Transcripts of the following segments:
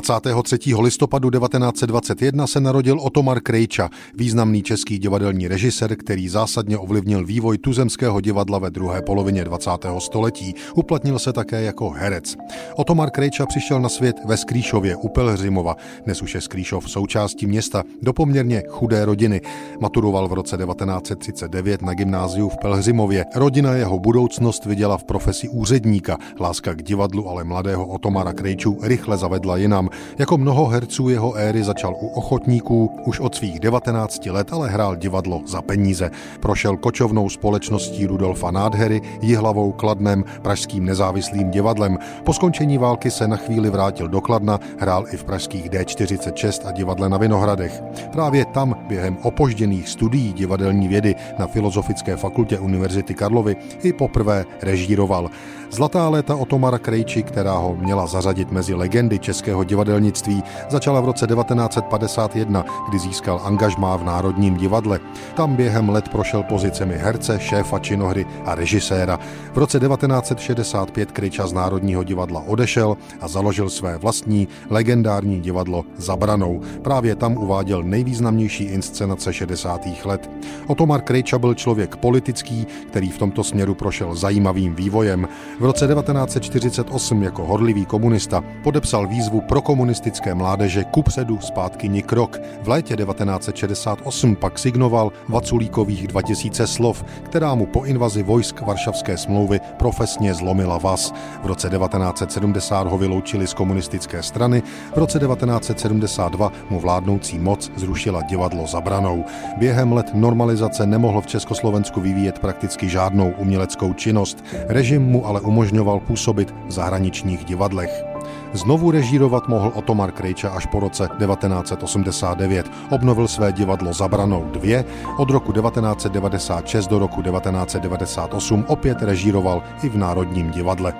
23. listopadu 1921 se narodil Otomar Krejča, významný český divadelní režisér, který zásadně ovlivnil vývoj tuzemského divadla ve druhé polovině 20. století. Uplatnil se také jako herec. Otomar Krejča přišel na svět ve Skrýšově u Pelhřimova. Dnes už je Skrýšov součástí města do poměrně chudé rodiny. Maturoval v roce 1939 na gymnáziu v Pelhřimově. Rodina jeho budoucnost viděla v profesi úředníka. Láska k divadlu ale mladého Otomara Krejču rychle zavedla jinam. Jako mnoho herců jeho éry začal u ochotníků už od svých 19 let, ale hrál divadlo za peníze. Prošel kočovnou společností Rudolfa Nádhery, Jihlavou Kladnem, Pražským nezávislým divadlem. Po skončení války se na chvíli vrátil do Kladna, hrál i v pražských D46 a divadle na Vinohradech. Právě tam během opožděných studií divadelní vědy na Filozofické fakultě Univerzity Karlovy i poprvé režíroval. Zlatá léta Otomara Krejči, která ho měla zařadit mezi legendy českého divadelnictví, začala v roce 1951, kdy získal angažmá v Národním divadle. Tam během let prošel pozicemi herce, šéfa činohry a režiséra. V roce 1965 Krejča z Národního divadla odešel a založil své vlastní legendární divadlo Zabranou. Právě tam uváděl nejvýznamnější inscenace 60. let. Otomar Krejča byl člověk politický, který v tomto směru prošel zajímavým vývojem. V roce 1948 jako horlivý komunista podepsal výzvu pro komunistické mládeže kupředu zpátky ni krok. V létě 1968 pak signoval Vaculíkových 2000 slov, která mu po invazi vojsk Varšavské smlouvy profesně zlomila vás. V roce 1970 ho vyloučili z komunistické strany, v roce 1972 mu vládnoucí moc zrušila divadlo zabranou. Během let normalizace nemohl v Československu vyvíjet prakticky žádnou uměleckou činnost. Režim mu ale umožňoval působit v zahraničních divadlech. Znovu režírovat mohl Otomar Krejča až po roce 1989. Obnovil své divadlo Zabranou 2, od roku 1996 do roku 1998 opět režíroval i v Národním divadle.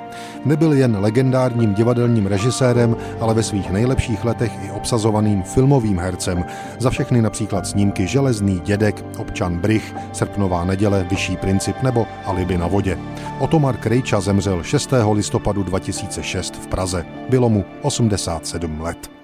Nebyl jen legendárním divadelním režisérem, ale ve svých nejlepších letech i obsazovaným filmovým hercem. Za všechny například snímky Železný dědek, Občan Brych, Srpnová neděle, Vyšší princip nebo Alibi na vodě. Otomar Krejča zemřel 6. listopadu 2006 v Praze. Byl bylo mu 87 let.